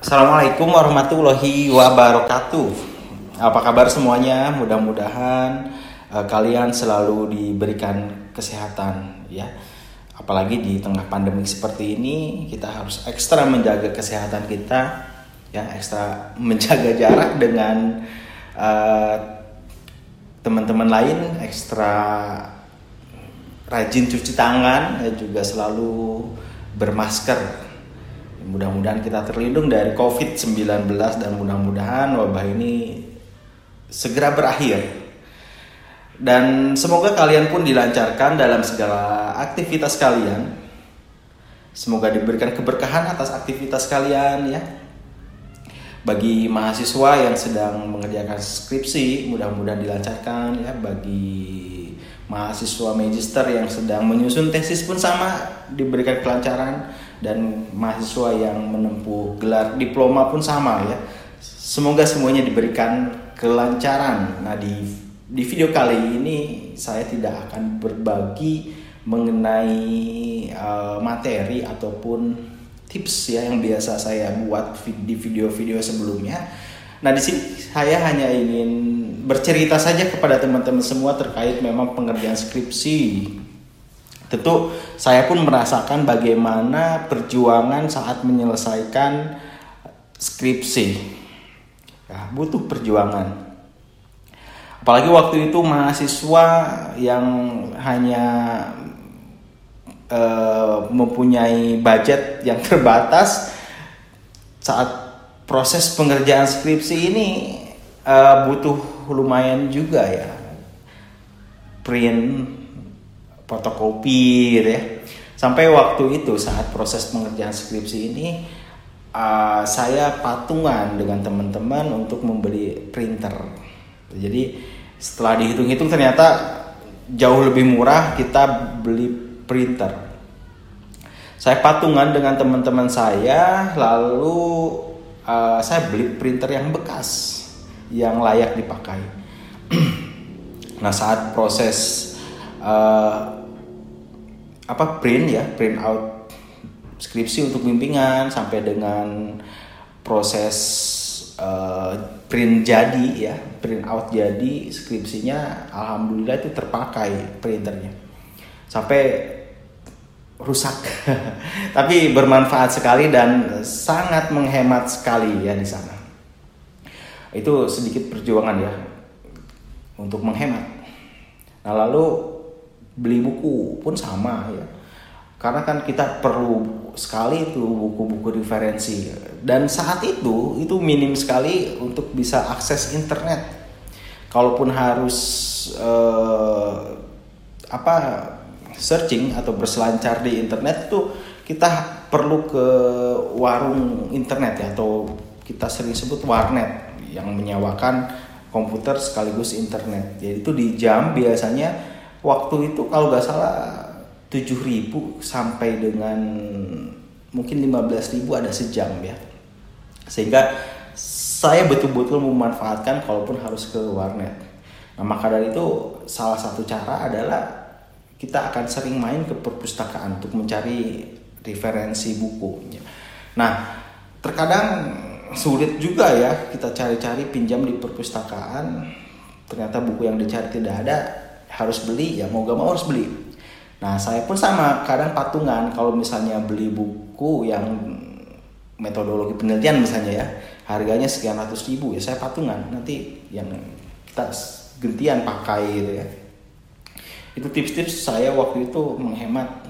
Assalamualaikum warahmatullahi wabarakatuh. Apa kabar semuanya? Mudah-mudahan uh, kalian selalu diberikan kesehatan ya. Apalagi di tengah pandemi seperti ini, kita harus ekstra menjaga kesehatan kita, ya ekstra menjaga jarak dengan uh, teman-teman lain, ekstra rajin cuci tangan, ya juga selalu bermasker Mudah-mudahan kita terlindung dari COVID-19 dan mudah-mudahan wabah ini segera berakhir. Dan semoga kalian pun dilancarkan dalam segala aktivitas kalian. Semoga diberikan keberkahan atas aktivitas kalian ya. Bagi mahasiswa yang sedang mengerjakan skripsi, mudah-mudahan dilancarkan ya. Bagi mahasiswa magister yang sedang menyusun tesis pun sama diberikan kelancaran dan mahasiswa yang menempuh gelar diploma pun sama ya. Semoga semuanya diberikan kelancaran. Nah, di di video kali ini saya tidak akan berbagi mengenai uh, materi ataupun tips ya yang biasa saya buat di video-video sebelumnya. Nah, di sini saya hanya ingin bercerita saja kepada teman-teman semua terkait memang pengerjaan skripsi Tentu saya pun merasakan bagaimana perjuangan saat menyelesaikan skripsi. Ya, butuh perjuangan. Apalagi waktu itu mahasiswa yang hanya uh, mempunyai budget yang terbatas saat proses pengerjaan skripsi ini uh, butuh lumayan juga ya print fotokopi gitu ya. Sampai waktu itu saat proses pengerjaan skripsi ini uh, saya patungan dengan teman-teman untuk membeli printer. Jadi setelah dihitung-hitung ternyata jauh lebih murah kita beli printer. Saya patungan dengan teman-teman saya lalu uh, saya beli printer yang bekas yang layak dipakai. nah saat proses uh, apa print ya print out skripsi untuk bimbingan sampai dengan proses uh, print jadi ya print out jadi skripsinya alhamdulillah itu terpakai printernya. Sampai rusak. Tapi bermanfaat sekali dan sangat menghemat sekali ya di sana. Itu sedikit perjuangan ya untuk menghemat. Nah lalu beli buku pun sama ya. Karena kan kita perlu sekali itu buku-buku referensi. Dan saat itu itu minim sekali untuk bisa akses internet. Kalaupun harus eh, apa searching atau berselancar di internet itu kita perlu ke warung internet ya atau kita sering sebut warnet yang menyewakan komputer sekaligus internet. Yaitu di jam biasanya waktu itu kalau nggak salah 7000 sampai dengan mungkin 15.000 ada sejam ya. Sehingga saya betul-betul memanfaatkan kalaupun harus ke warnet. Nah maka dari itu salah satu cara adalah kita akan sering main ke perpustakaan untuk mencari referensi buku nah terkadang sulit juga ya kita cari-cari pinjam di perpustakaan. Ternyata buku yang dicari tidak ada harus beli ya mau gak mau harus beli. Nah saya pun sama kadang patungan kalau misalnya beli buku yang metodologi penelitian misalnya ya harganya sekian ratus ribu ya saya patungan. Nanti yang kita gentian pakai gitu ya. Itu tips-tips saya waktu itu menghemat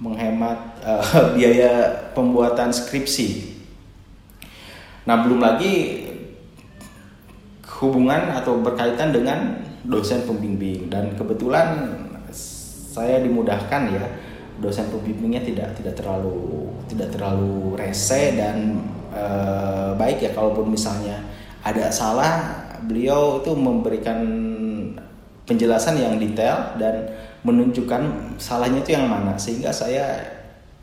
menghemat uh, biaya pembuatan skripsi. Nah belum lagi hubungan atau berkaitan dengan dosen pembimbing. Dan kebetulan saya dimudahkan ya dosen pembimbingnya tidak tidak terlalu tidak terlalu rese dan e, baik ya. Kalaupun misalnya ada salah beliau itu memberikan penjelasan yang detail dan menunjukkan salahnya itu yang mana. Sehingga saya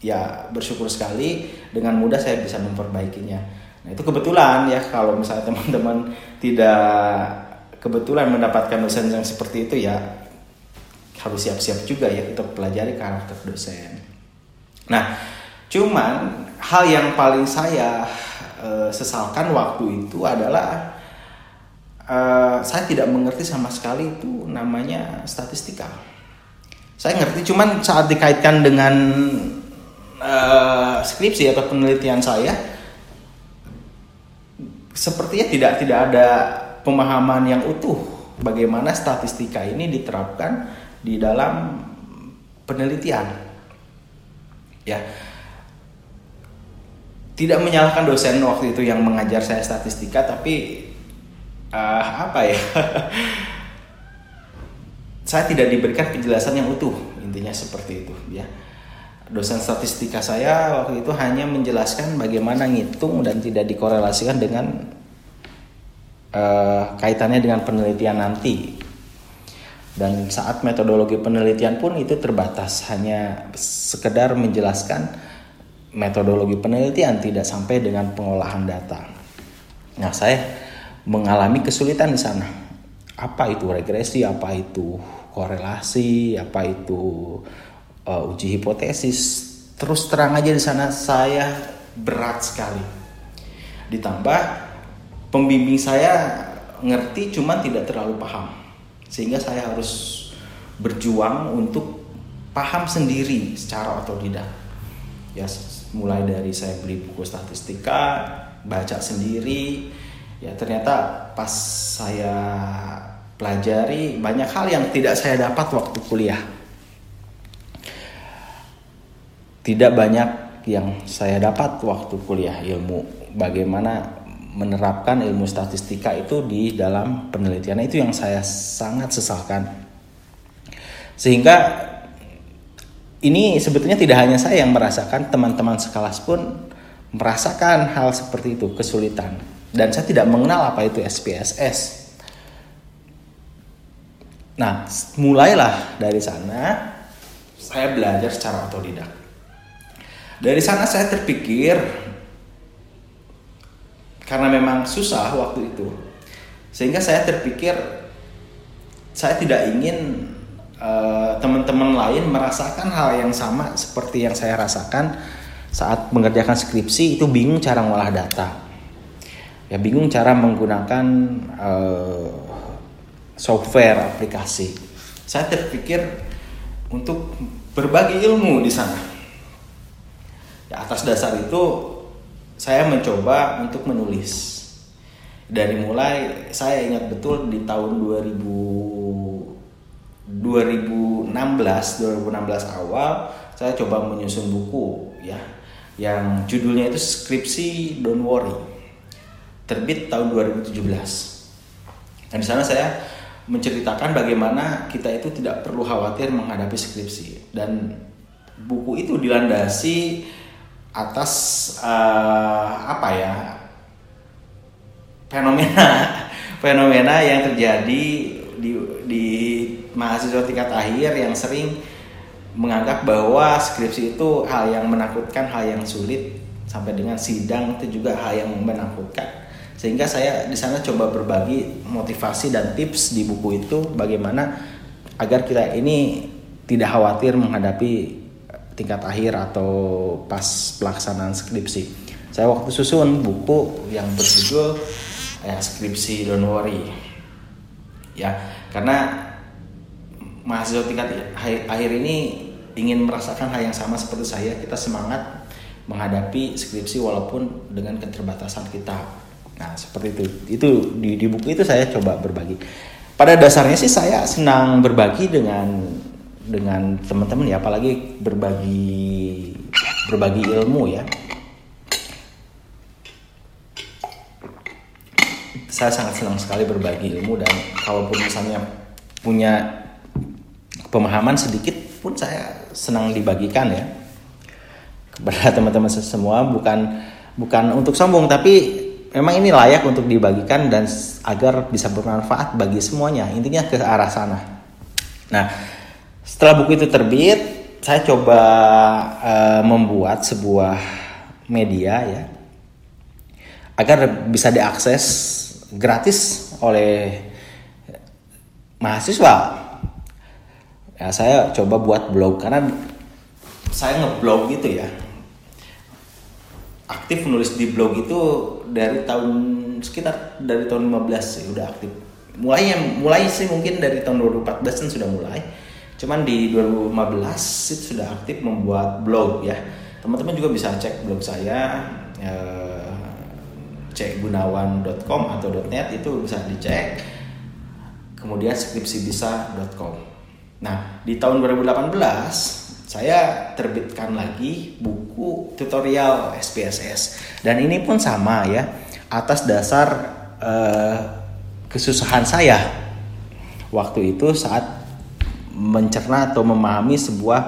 ya bersyukur sekali dengan mudah saya bisa memperbaikinya. Nah itu kebetulan ya kalau misalnya teman-teman tidak kebetulan mendapatkan dosen yang seperti itu ya harus siap-siap juga ya untuk pelajari karakter dosen. Nah, cuman hal yang paling saya uh, sesalkan waktu itu adalah uh, saya tidak mengerti sama sekali itu namanya statistika. Saya ngerti, cuman saat dikaitkan dengan uh, skripsi atau penelitian saya, sepertinya tidak tidak ada pemahaman yang utuh bagaimana statistika ini diterapkan di dalam penelitian. Ya, tidak menyalahkan dosen waktu itu yang mengajar saya statistika, tapi uh, apa ya? saya tidak diberikan penjelasan yang utuh intinya seperti itu ya dosen statistika saya waktu itu hanya menjelaskan bagaimana ngitung dan tidak dikorelasikan dengan uh, kaitannya dengan penelitian nanti dan saat metodologi penelitian pun itu terbatas hanya sekedar menjelaskan metodologi penelitian tidak sampai dengan pengolahan data. Nah, saya mengalami kesulitan di sana. Apa itu regresi, apa itu korelasi, apa itu uh, uji hipotesis. Terus terang aja di sana saya berat sekali. Ditambah pembimbing saya ngerti cuman tidak terlalu paham. Sehingga saya harus berjuang untuk paham sendiri secara otodidak. Ya mulai dari saya beli buku statistika, baca sendiri, ya ternyata pas saya pelajari banyak hal yang tidak saya dapat waktu kuliah. Tidak banyak yang saya dapat waktu kuliah ilmu bagaimana menerapkan ilmu statistika itu di dalam penelitian itu yang saya sangat sesalkan. Sehingga ini sebetulnya tidak hanya saya yang merasakan, teman-teman sekelas pun merasakan hal seperti itu, kesulitan. Dan saya tidak mengenal apa itu SPSS Nah, mulailah dari sana saya belajar secara otodidak. Dari sana saya terpikir karena memang susah waktu itu. Sehingga saya terpikir saya tidak ingin uh, teman-teman lain merasakan hal yang sama seperti yang saya rasakan saat mengerjakan skripsi itu bingung cara ngolah data. Ya bingung cara menggunakan uh, software aplikasi. Saya terpikir untuk berbagi ilmu di sana. Ya, atas dasar itu saya mencoba untuk menulis. Dari mulai saya ingat betul di tahun 2000 2016 2016 awal saya coba menyusun buku ya. Yang judulnya itu skripsi don't worry terbit tahun 2017 dan di sana saya menceritakan bagaimana kita itu tidak perlu khawatir menghadapi skripsi. Dan buku itu dilandasi atas uh, apa ya fenomena fenomena yang terjadi di di mahasiswa tingkat akhir yang sering menganggap bahwa skripsi itu hal yang menakutkan, hal yang sulit sampai dengan sidang itu juga hal yang menakutkan. Sehingga saya di sana coba berbagi motivasi dan tips di buku itu bagaimana agar kita ini tidak khawatir menghadapi tingkat akhir atau pas pelaksanaan skripsi. Saya waktu susun buku yang berjudul ya, skripsi don't worry. Ya, karena mahasiswa tingkat akhir ini ingin merasakan hal yang sama seperti saya, kita semangat menghadapi skripsi walaupun dengan keterbatasan kita Nah, seperti itu. Itu di, di buku itu saya coba berbagi. Pada dasarnya sih saya senang berbagi dengan dengan teman-teman ya, apalagi berbagi berbagi ilmu ya. Saya sangat senang sekali berbagi ilmu dan kalaupun misalnya punya pemahaman sedikit pun saya senang dibagikan ya kepada teman-teman semua bukan bukan untuk sombong tapi memang ini layak untuk dibagikan dan agar bisa bermanfaat bagi semuanya. Intinya ke arah sana. Nah, setelah buku itu terbit, saya coba uh, membuat sebuah media ya agar bisa diakses gratis oleh mahasiswa. Ya, saya coba buat blog karena saya ngeblog gitu ya. Aktif nulis di blog itu dari tahun sekitar dari tahun 15 sih udah aktif. Mulai mulai sih mungkin dari tahun 2014 kan sudah mulai cuman di 2015 itu sudah aktif membuat blog ya. Teman-teman juga bisa cek blog saya eh, cekgunawan.com atau .net itu bisa dicek. Kemudian skripsibisa.com nah di tahun 2018 saya terbitkan lagi buku tutorial SPSS dan ini pun sama ya atas dasar eh, kesusahan saya. Waktu itu saat mencerna atau memahami sebuah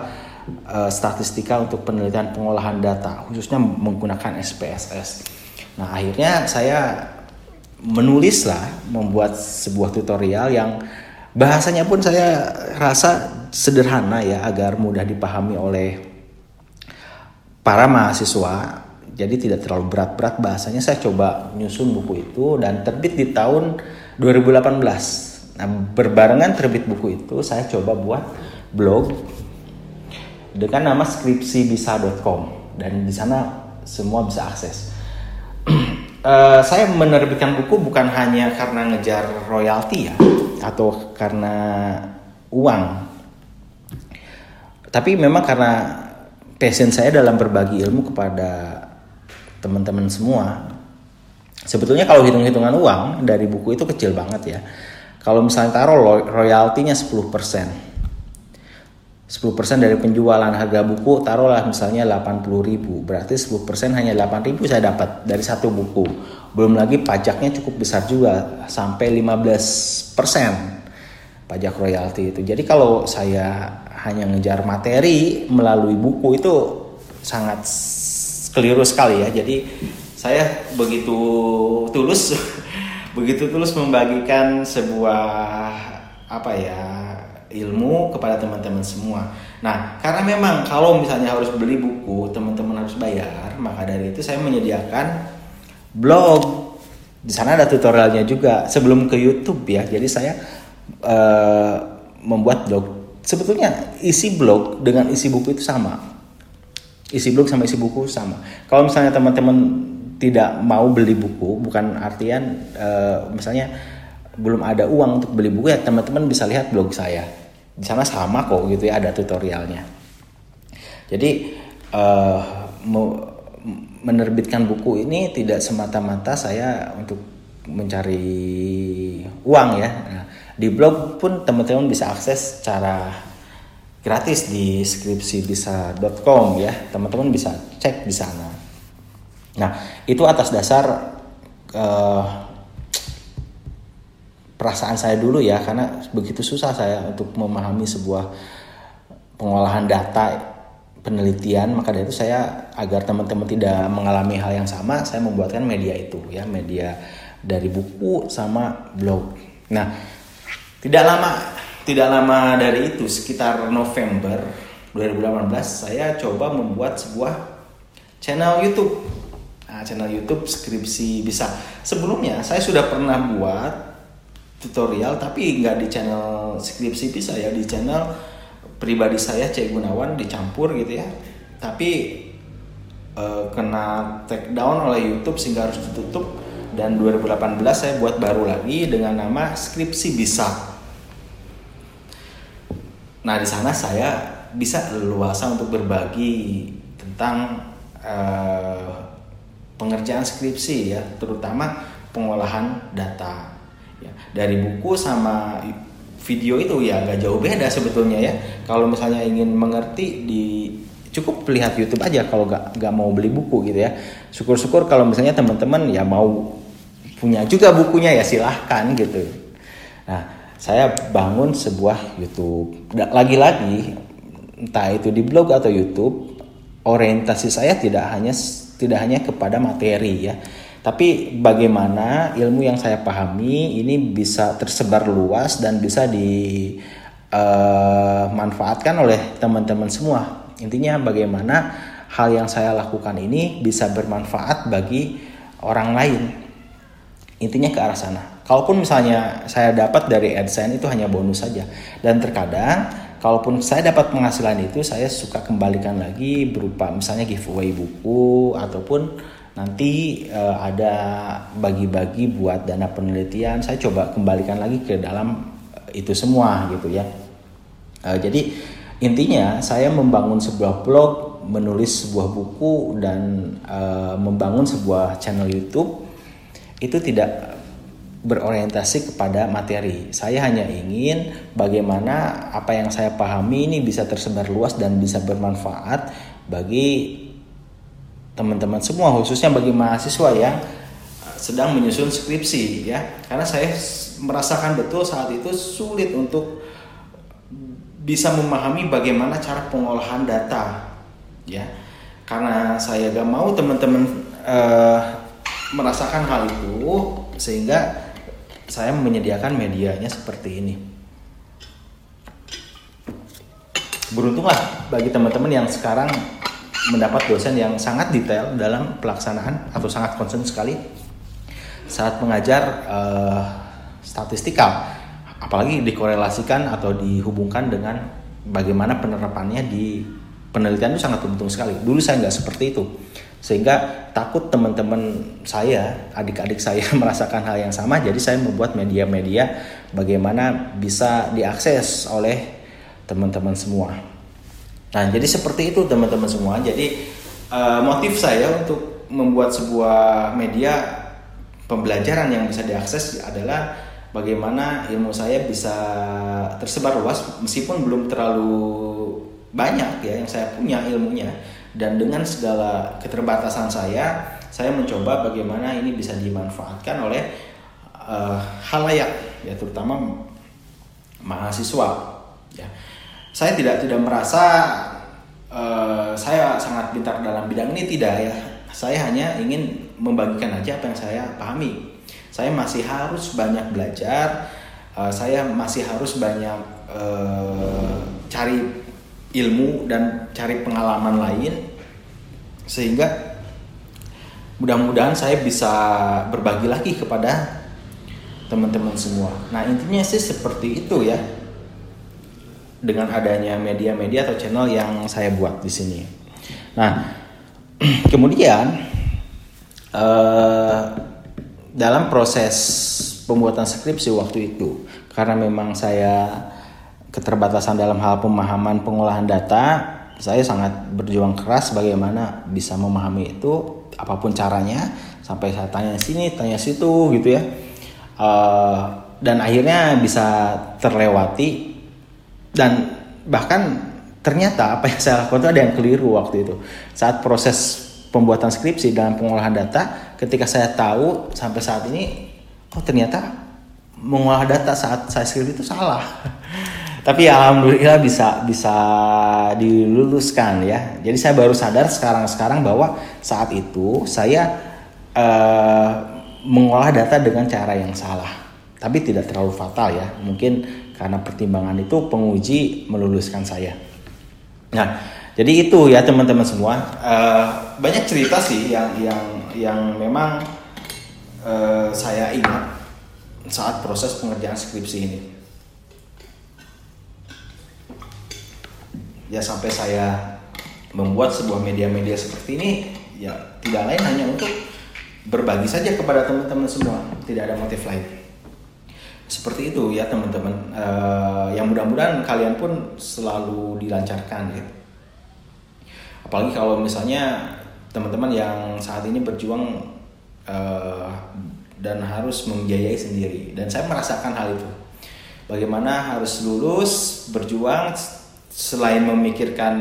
uh, statistika untuk penelitian pengolahan data khususnya menggunakan SPSS. Nah akhirnya saya menulis lah membuat sebuah tutorial yang bahasanya pun saya rasa sederhana ya agar mudah dipahami oleh para mahasiswa jadi tidak terlalu berat-berat bahasanya saya coba nyusun buku itu dan terbit di tahun 2018. Nah, berbarengan terbit buku itu, saya coba buat blog dengan nama skripsibisa.com dan di sana semua bisa akses. uh, saya menerbitkan buku bukan hanya karena ngejar royalti ya atau karena uang. Tapi memang karena passion saya dalam berbagi ilmu kepada teman-teman semua Sebetulnya kalau hitung-hitungan uang dari buku itu kecil banget ya. Kalau misalnya taruh royaltinya 10%. 10% dari penjualan harga buku taruhlah misalnya 80 ribu. Berarti 10% hanya 8 ribu saya dapat dari satu buku. Belum lagi pajaknya cukup besar juga sampai 15% pajak royalti itu. Jadi kalau saya hanya ngejar materi melalui buku itu sangat keliru sekali ya. Jadi saya begitu tulus begitu tulus membagikan sebuah apa ya ilmu kepada teman-teman semua. Nah, karena memang kalau misalnya harus beli buku, teman-teman harus bayar, maka dari itu saya menyediakan blog. Di sana ada tutorialnya juga sebelum ke YouTube ya. Jadi saya uh, membuat blog. Sebetulnya isi blog dengan isi buku itu sama. Isi blog sama isi buku sama. Kalau misalnya teman-teman tidak mau beli buku bukan artian uh, misalnya belum ada uang untuk beli buku ya teman-teman bisa lihat blog saya. Di sana sama kok gitu ya ada tutorialnya. Jadi uh, menerbitkan buku ini tidak semata-mata saya untuk mencari uang ya. Nah, di blog pun teman-teman bisa akses secara gratis di skripsibisa.com ya. Teman-teman bisa cek di sana Nah, itu atas dasar uh, perasaan saya dulu ya, karena begitu susah saya untuk memahami sebuah pengolahan data penelitian, maka dari itu saya agar teman-teman tidak mengalami hal yang sama, saya membuatkan media itu ya, media dari buku sama blog. Nah, tidak lama tidak lama dari itu sekitar November 2018 saya coba membuat sebuah channel YouTube Nah, channel YouTube skripsi bisa. Sebelumnya saya sudah pernah buat tutorial tapi nggak di channel skripsi bisa ya di channel pribadi saya Cek Gunawan dicampur gitu ya. Tapi uh, kena take down oleh YouTube sehingga harus ditutup dan 2018 saya buat baru lagi dengan nama skripsi bisa. Nah di sana saya bisa leluasa untuk berbagi tentang uh, pengerjaan skripsi ya, terutama pengolahan data. Ya, dari buku sama video itu ya gak jauh beda sebetulnya ya. Kalau misalnya ingin mengerti di cukup lihat YouTube aja kalau gak, gak mau beli buku gitu ya. Syukur-syukur kalau misalnya teman-teman ya mau punya juga bukunya ya silahkan gitu. Nah, saya bangun sebuah YouTube. Lagi-lagi entah itu di blog atau YouTube, orientasi saya tidak hanya tidak hanya kepada materi ya. Tapi bagaimana ilmu yang saya pahami ini bisa tersebar luas dan bisa dimanfaatkan eh, uh, oleh teman-teman semua. Intinya bagaimana hal yang saya lakukan ini bisa bermanfaat bagi orang lain. Intinya ke arah sana. Kalaupun misalnya saya dapat dari AdSense itu hanya bonus saja. Dan terkadang kalaupun saya dapat penghasilan itu saya suka kembalikan lagi berupa misalnya giveaway buku ataupun nanti uh, ada bagi-bagi buat dana penelitian. Saya coba kembalikan lagi ke dalam itu semua gitu ya. Uh, jadi intinya saya membangun sebuah blog menulis sebuah buku dan uh, membangun sebuah channel YouTube itu tidak berorientasi kepada materi. Saya hanya ingin bagaimana apa yang saya pahami ini bisa tersebar luas dan bisa bermanfaat bagi teman-teman semua khususnya bagi mahasiswa yang sedang menyusun skripsi ya. Karena saya merasakan betul saat itu sulit untuk bisa memahami bagaimana cara pengolahan data ya. Karena saya gak mau teman-teman uh, merasakan hal itu sehingga saya menyediakan medianya seperti ini. Beruntunglah bagi teman-teman yang sekarang mendapat dosen yang sangat detail dalam pelaksanaan atau sangat concern sekali saat mengajar uh, statistikal, apalagi dikorelasikan atau dihubungkan dengan bagaimana penerapannya di penelitian itu sangat untung sekali. Dulu saya nggak seperti itu sehingga takut teman-teman saya, adik-adik saya merasakan hal yang sama, jadi saya membuat media-media bagaimana bisa diakses oleh teman-teman semua. Nah, jadi seperti itu teman-teman semua. Jadi uh, motif saya untuk membuat sebuah media pembelajaran yang bisa diakses adalah bagaimana ilmu saya bisa tersebar luas meskipun belum terlalu banyak ya yang saya punya ilmunya. Dan dengan segala keterbatasan saya saya mencoba bagaimana ini bisa dimanfaatkan oleh uh, halayak ya terutama mahasiswa ya. Saya tidak tidak merasa uh, saya sangat pintar dalam bidang ini tidak ya. Saya hanya ingin membagikan aja apa yang saya pahami. Saya masih harus banyak belajar uh, saya masih harus banyak uh, cari ilmu dan cari pengalaman lain sehingga mudah-mudahan saya bisa berbagi lagi kepada teman-teman semua. Nah intinya sih seperti itu ya dengan adanya media-media atau channel yang saya buat di sini. Nah kemudian eh, dalam proses pembuatan skripsi waktu itu karena memang saya keterbatasan dalam hal pemahaman pengolahan data, saya sangat berjuang keras bagaimana bisa memahami itu apa pun caranya. Sampai saya tanya sini tanya situ gitu ya. Uh, dan akhirnya bisa terlewati. Dan bahkan ternyata apa yang saya lakukan itu ada yang keliru waktu itu. Saat proses pembuatan skripsi dalam pengolahan data ketika saya tahu sampai saat ini oh ternyata mengolah data saat saya skripsi itu salah tapi alhamdulillah bisa bisa diluluskan ya. Jadi saya baru sadar sekarang sekarang bahwa saat itu saya uh, mengolah data dengan cara yang salah. Tapi tidak terlalu fatal ya. Mungkin karena pertimbangan itu penguji meluluskan saya. Nah jadi itu ya teman-teman semua. Uh, banyak cerita sih yang yang yang memang uh, saya ingat saat proses pengerjaan skripsi ini ya sampai saya membuat sebuah media-media seperti ini ya tidak lain hanya untuk berbagi saja kepada teman-teman semua. Tidak ada motif lain. Seperti itu ya teman-teman. Uh, yang mudah-mudahan kalian pun selalu dilancarkan ya. Apalagi kalau misalnya teman-teman yang saat ini berjuang uh, dan harus membiayai sendiri. Dan saya merasakan hal itu. Bagaimana harus lulus berjuang selain memikirkan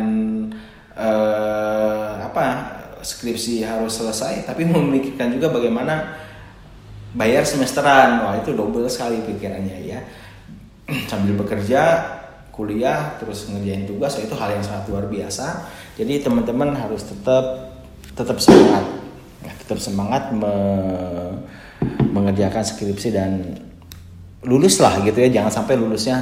uh, apa skripsi harus selesai tapi memikirkan juga bagaimana bayar semesteran. Wah itu double sekali pikirannya ya. Sambil bekerja kuliah terus ngerjain tugas itu hal yang sangat luar biasa. Jadi teman-teman harus tetap tetap semangat. Ya, tetap semangat me, mengerjakan skripsi dan lulus lah gitu ya. Jangan sampai lulusnya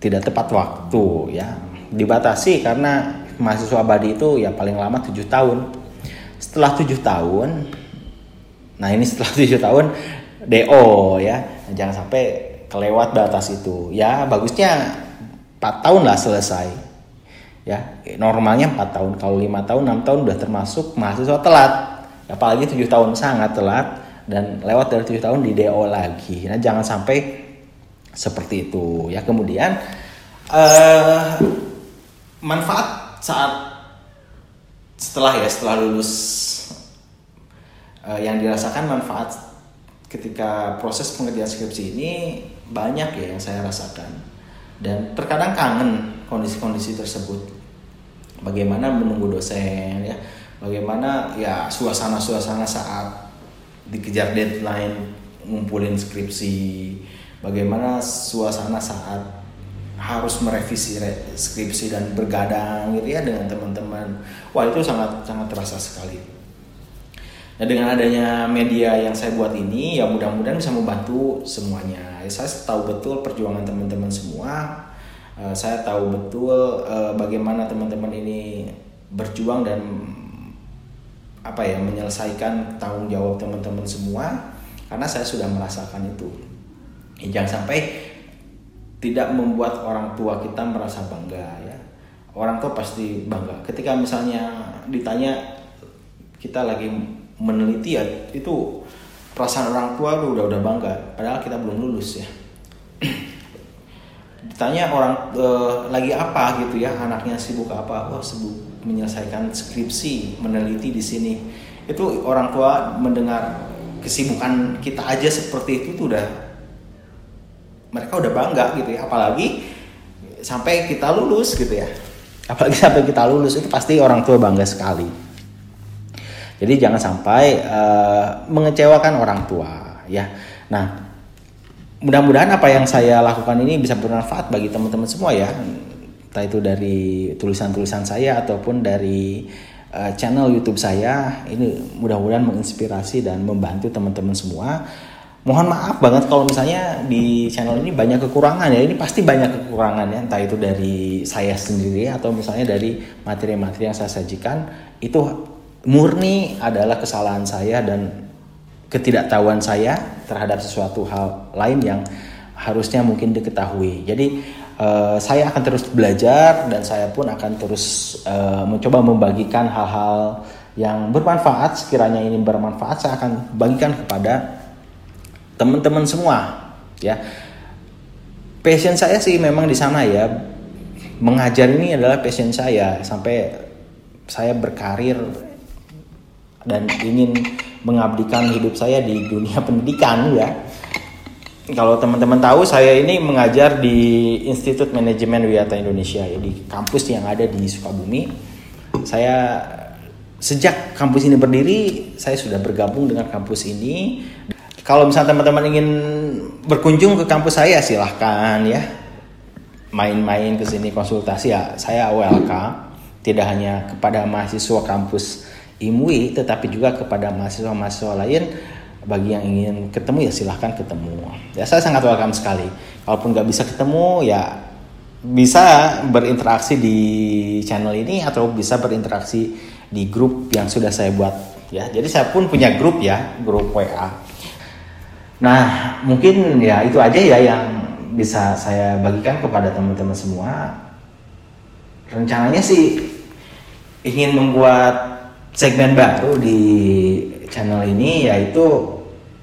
tidak tepat waktu ya. Dibatasi karena mahasiswa abadi itu ya paling lama tujuh tahun. Setelah tujuh tahun nah ini setelah tujuh tahun do ya. Jangan sampai kelewat batas itu. Ya bagusnya 4 tahun lah selesai. Ya normalnya 4 tahun. Kalau lima tahun 6 tahun udah termasuk mahasiswa telat. Apalagi tujuh tahun sangat telat dan lewat dari tujuh tahun di DO lagi. Nah jangan sampai seperti itu. Ya kemudian uh, manfaat saat setelah ya setelah lulus uh, yang dirasakan manfaat ketika proses pengerjaan skripsi ini banyak ya yang saya rasakan. Dan terkadang kangen kondisi-kondisi tersebut. Bagaimana menunggu dosen ya. Bagaimana ya suasana-suasana saat dikejar deadline ngumpulin skripsi bagaimana suasana saat harus merevisi skripsi dan bergadang gitu ya dengan teman-teman wah itu sangat sangat terasa sekali Nah dengan adanya media yang saya buat ini ya mudah-mudahan bisa membantu semuanya. Saya tahu betul perjuangan teman-teman semua. Uh, saya tahu betul uh, bagaimana teman-teman ini berjuang dan apa ya menyelesaikan tanggung jawab teman-teman semua karena saya sudah merasakan itu. Ya, jangan sampai tidak membuat orang tua kita merasa bangga ya. Orang tua pasti bangga. Ketika misalnya ditanya kita lagi meneliti ya itu perasaan orang tua tuh udah udah bangga. Padahal kita belum lulus ya. Ditanya orang e, lagi apa gitu ya anaknya sibuk apa oh sibuk menyelesaikan skripsi meneliti di sini. Itu orang tua mendengar kesibukan kita aja seperti itu tuh udah mereka udah bangga gitu ya apalagi sampai kita lulus gitu ya apalagi sampai kita lulus itu pasti orang tua bangga sekali jadi jangan sampai uh, mengecewakan orang tua ya. Nah, mudah-mudahan apa yang saya lakukan ini bisa bermanfaat bagi teman-teman semua ya. Entah itu dari tulisan-tulisan saya ataupun dari uh, channel YouTube saya. Ini mudah-mudahan menginspirasi dan membantu teman-teman semua. Mohon maaf banget kalau misalnya di channel ini banyak kekurangan ya. Ini pasti banyak kekurangan ya, entah itu dari saya sendiri atau misalnya dari materi-materi yang saya sajikan itu murni adalah kesalahan saya dan ketidaktahuan saya terhadap sesuatu hal lain yang harusnya mungkin diketahui. Jadi uh, saya akan terus belajar dan saya pun akan terus uh, mencoba membagikan hal-hal yang bermanfaat. Sekiranya ini bermanfaat, saya akan bagikan kepada teman-teman semua. Ya, passion saya sih memang di sana ya. Mengajar ini adalah passion saya sampai saya berkarir dan ingin mengabdikan hidup saya di dunia pendidikan ya. Kalau teman-teman tahu saya ini mengajar di Institut Manajemen Wiyata Indonesia ya di kampus yang ada di Sukabumi. Saya sejak kampus ini berdiri saya sudah bergabung dengan kampus ini. Kalau misalnya teman-teman ingin berkunjung ke kampus saya silahkan ya. Main-main ke sini konsultasi. Ya saya welcome. Tidak hanya kepada mahasiswa kampus IMUI tetapi juga kepada mahasiswa-mahasiswa lain. Bagi yang ingin ketemu ya silahkan ketemu. Ya saya sangat welcome sekali. Kalaupun nggak bisa ketemu ya bisa berinteraksi di channel ini atau bisa berinteraksi di grup yang sudah saya buat ya. Jadi saya pun punya grup ya grup WA nah mungkin ya itu aja ya yang bisa saya bagikan kepada teman-teman semua. Rencananya sih ingin membuat segmen baru di channel ini yaitu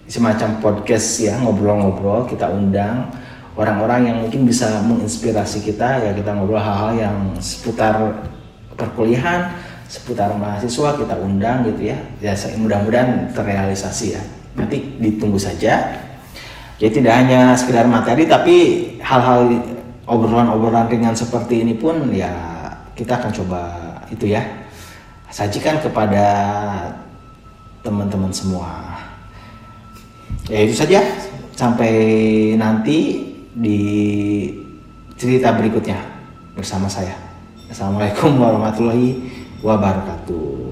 semacam podcast ya ngobrol-ngobrol kita undang orang-orang yang mungkin bisa menginspirasi kita ya kita ngobrol hal-hal yang seputar perkuliahan seputar mahasiswa kita undang gitu ya. Ya mudah-mudahan terrealisasi ya nanti ditunggu saja jadi tidak hanya sekedar materi tapi hal-hal obrolan-obrolan ringan seperti ini pun ya kita akan coba itu ya sajikan kepada teman-teman semua. Ya itu saja. Sampai nanti di cerita berikutnya bersama saya. Assalamualaikum warahmatullahi wabarakatuh.